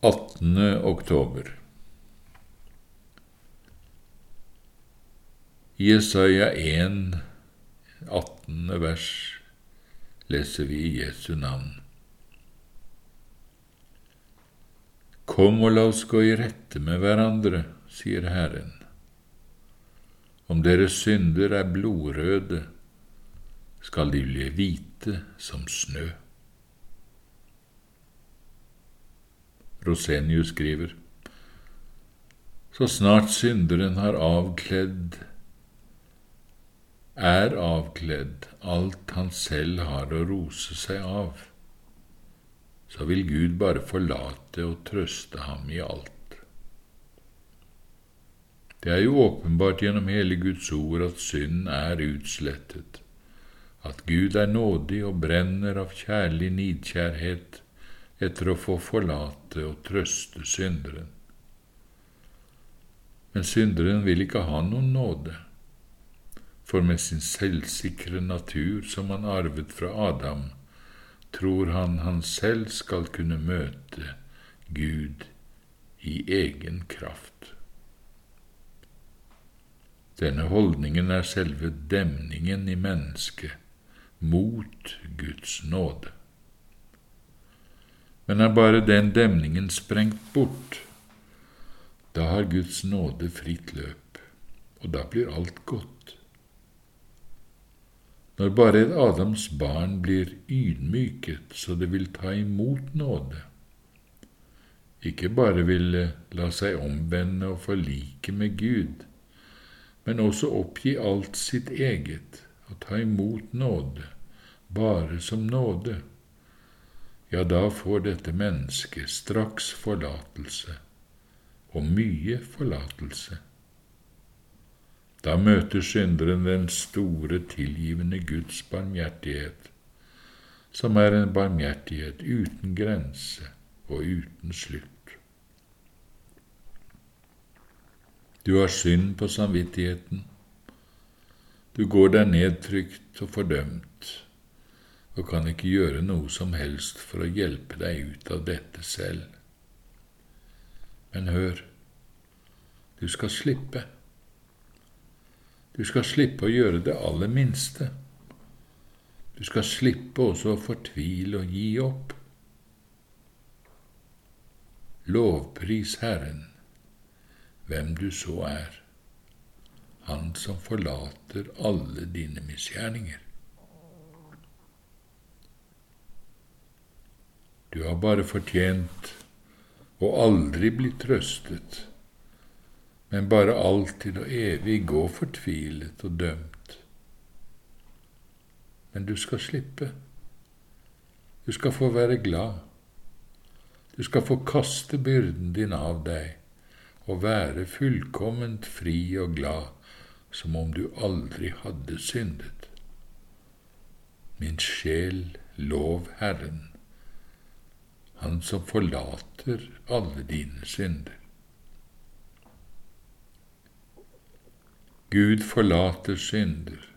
18. oktober Jesaja 1, 18. vers leser vi i Jesu navn. Kom og la oss gå i rette med hverandre, sier Herren. Om deres synder er blodrøde, skal de bli hvite som snø. Rosenius skriver, så snart synderen har avkledd, er avkledd alt han selv har å rose seg av, så vil Gud bare forlate og trøste ham i alt. Det er jo åpenbart gjennom hele Guds ord at synd er utslettet, at Gud er nådig og brenner av kjærlig nidkjærhet etter å få forlate og trøste synderen. Men synderen vil ikke ha noen nåde, for med sin selvsikre natur som han arvet fra Adam, tror han han selv skal kunne møte Gud i egen kraft. Denne holdningen er selve demningen i mennesket mot Guds nåde. Men er bare den demningen sprengt bort, da har Guds nåde fritt løp, og da blir alt godt. Når bare et Adams barn blir ydmyket så det vil ta imot nåde, ikke bare vil la seg omvende og forlike med Gud, men også oppgi alt sitt eget og ta imot nåde, bare som nåde, ja, da får dette mennesket straks forlatelse, og mye forlatelse. Da møter synderen den store, tilgivende Guds barmhjertighet, som er en barmhjertighet uten grense og uten slutt. Du har synd på samvittigheten. Du går deg nedtrykt og fordømt og kan ikke gjøre noe som helst for å hjelpe deg ut av dette selv. Men hør, du skal slippe. Du skal slippe å gjøre det aller minste. Du skal slippe også å fortvile og gi opp. Lovpris Herren, hvem du så er, Han som forlater alle dine misgjerninger. Du har bare fortjent og aldri blitt trøstet, men bare alltid og evig gå fortvilet og dømt. Men du skal slippe. Du skal få være glad. Du skal få kaste byrden din av deg og være fullkomment fri og glad som om du aldri hadde syndet. Min sjel, lov Herren han som forlater alle dine synder. Gud forlater synder.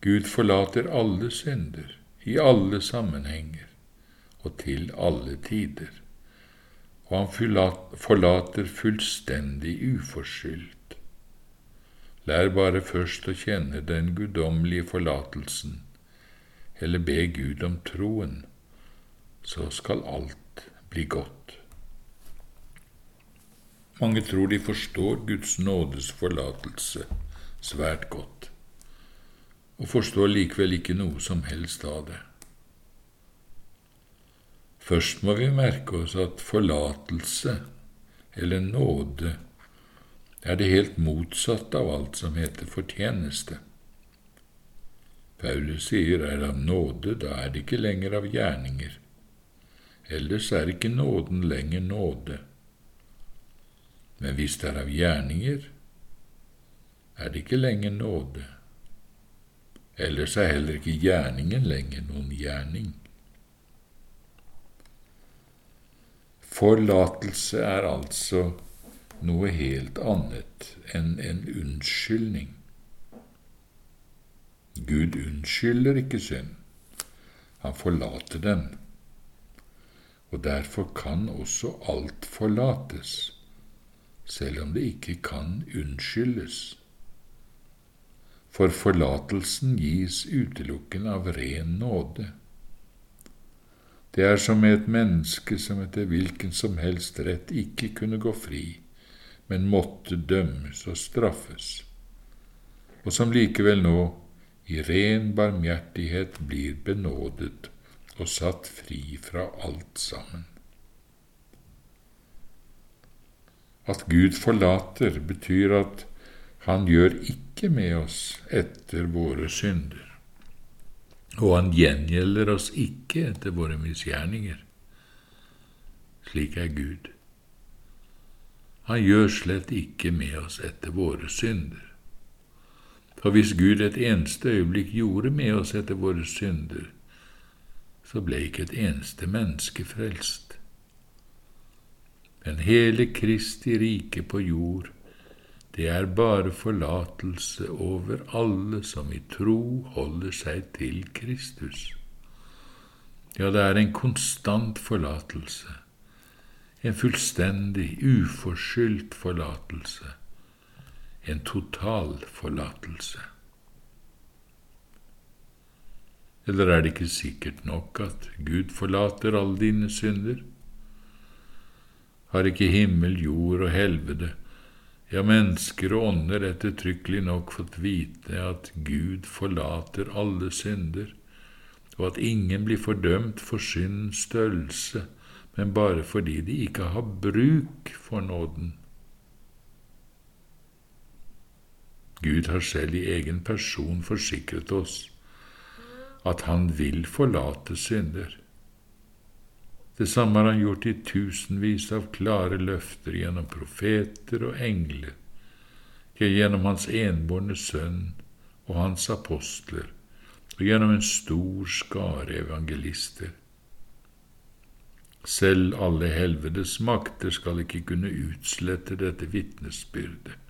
Gud forlater alle synder, i alle sammenhenger og til alle tider, og han forlater fullstendig uforskyldt. Lær bare først å kjenne den guddommelige forlatelsen, eller be Gud om troen så skal alt bli godt. Mange tror de forstår Guds nådes forlatelse svært godt, og forstår likevel ikke noe som helst av det. Først må vi merke oss at forlatelse, eller nåde, er det helt motsatte av alt som heter fortjeneste. Paulus sier er av nåde, da er det ikke lenger av gjerninger, ellers er ikke nåden lenger nåde. Men hvis det er av gjerninger, er det ikke lenger nåde. Ellers er heller ikke gjerningen lenger noen gjerning. Forlatelse er altså noe helt annet enn en unnskyldning. Gud unnskylder ikke synd, han forlater den og derfor kan også alt forlates, selv om det ikke kan unnskyldes. For forlatelsen gis utelukkende av ren nåde. Det er som med et menneske som etter hvilken som helst rett ikke kunne gå fri, men måtte dømmes og straffes, og som likevel nå i ren barmhjertighet blir benådet og satt fri fra alt sammen. At Gud forlater, betyr at Han gjør ikke med oss etter våre synder og han gjengjelder oss ikke etter våre misgjerninger. Slik er Gud. Han gjør slett ikke med oss etter våre synder. For hvis Gud et eneste øyeblikk gjorde med oss etter våre synder, så ble ikke et eneste menneske frelst. Men hele Kristi rike på jord det er bare forlatelse over alle som i tro holder seg til Kristus. Ja, det er en konstant forlatelse, en fullstendig, uforskyldt forlatelse, en total forlatelse. Eller er det ikke sikkert nok at Gud forlater alle dine synder? Har ikke himmel, jord og helvete ja, mennesker og ånder ettertrykkelig nok fått vite at Gud forlater alle synder, og at ingen blir fordømt for syndens størrelse, men bare fordi de ikke har bruk for nåden. Gud har selv i egen person forsikret oss at han vil forlate synder. Det samme har han gjort i tusenvis av klare løfter gjennom profeter og engler, gjennom hans enbårne sønn og hans apostler, og gjennom en stor skare evangelister. Selv alle helvedes makter skal ikke kunne utslette dette vitnesbyrdet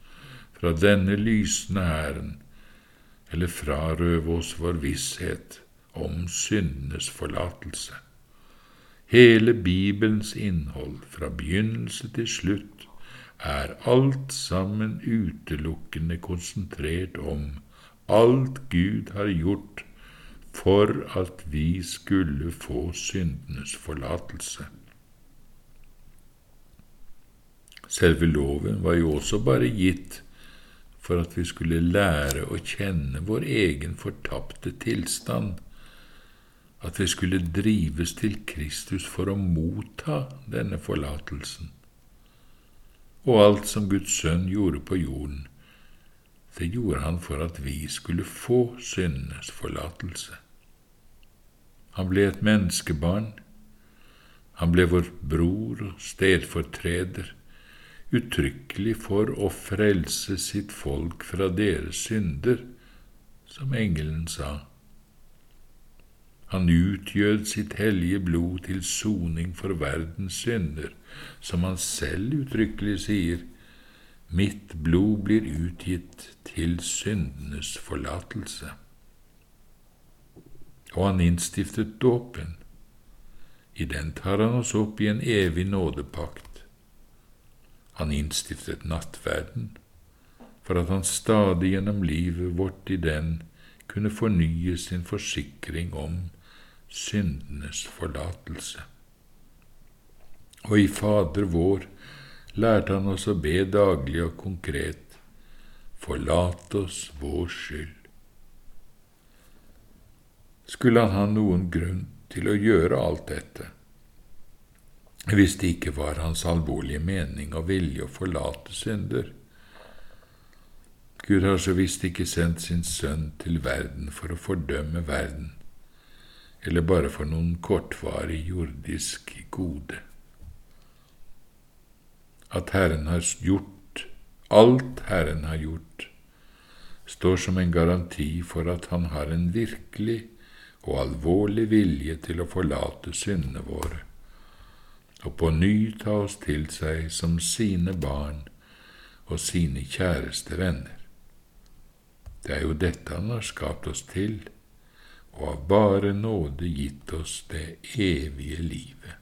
fra denne lysende hæren, eller frarøve oss vår visshet om syndenes forlatelse. Hele Bibelens innhold, fra begynnelse til slutt, er alt sammen utelukkende konsentrert om alt Gud har gjort for at vi skulle få syndenes forlatelse. Selve loven var jo også bare gitt for at vi skulle lære å kjenne vår egen fortapte tilstand at vi skulle drives til Kristus for å motta denne forlatelsen. Og alt som Guds sønn gjorde på jorden, det gjorde han for at vi skulle få syndenes forlatelse. Han ble et menneskebarn, han ble vår bror og stedfortreder, uttrykkelig for å frelse sitt folk fra deres synder, som engelen sa. Han utgjød sitt hellige blod til soning for verdens synder, som han selv uttrykkelig sier, Mitt blod blir utgitt til syndenes forlatelse. Og han innstiftet dåpen. I den tar han oss opp i en evig nådepakt. Han innstiftet nattverden, for at han stadig gjennom livet vårt i den kunne fornye sin forsikring om syndenes forlatelse. Og i Fader vår lærte han oss å be daglig og konkret Forlat oss vår skyld. Skulle han ha noen grunn til å gjøre alt dette, hvis det ikke var hans alvorlige mening og vilje å forlate synder? Gud har så visst ikke sendt sin sønn til verden for å fordømme verden, eller bare for noen kortvarig jordisk gode. At Herren har gjort alt Herren har gjort, står som en garanti for at han har en virkelig og alvorlig vilje til å forlate syndene våre, og på ny ta oss til seg som sine barn og sine kjæreste venner. Det er jo dette han har skapt oss til, og av bare nåde gitt oss det evige liv.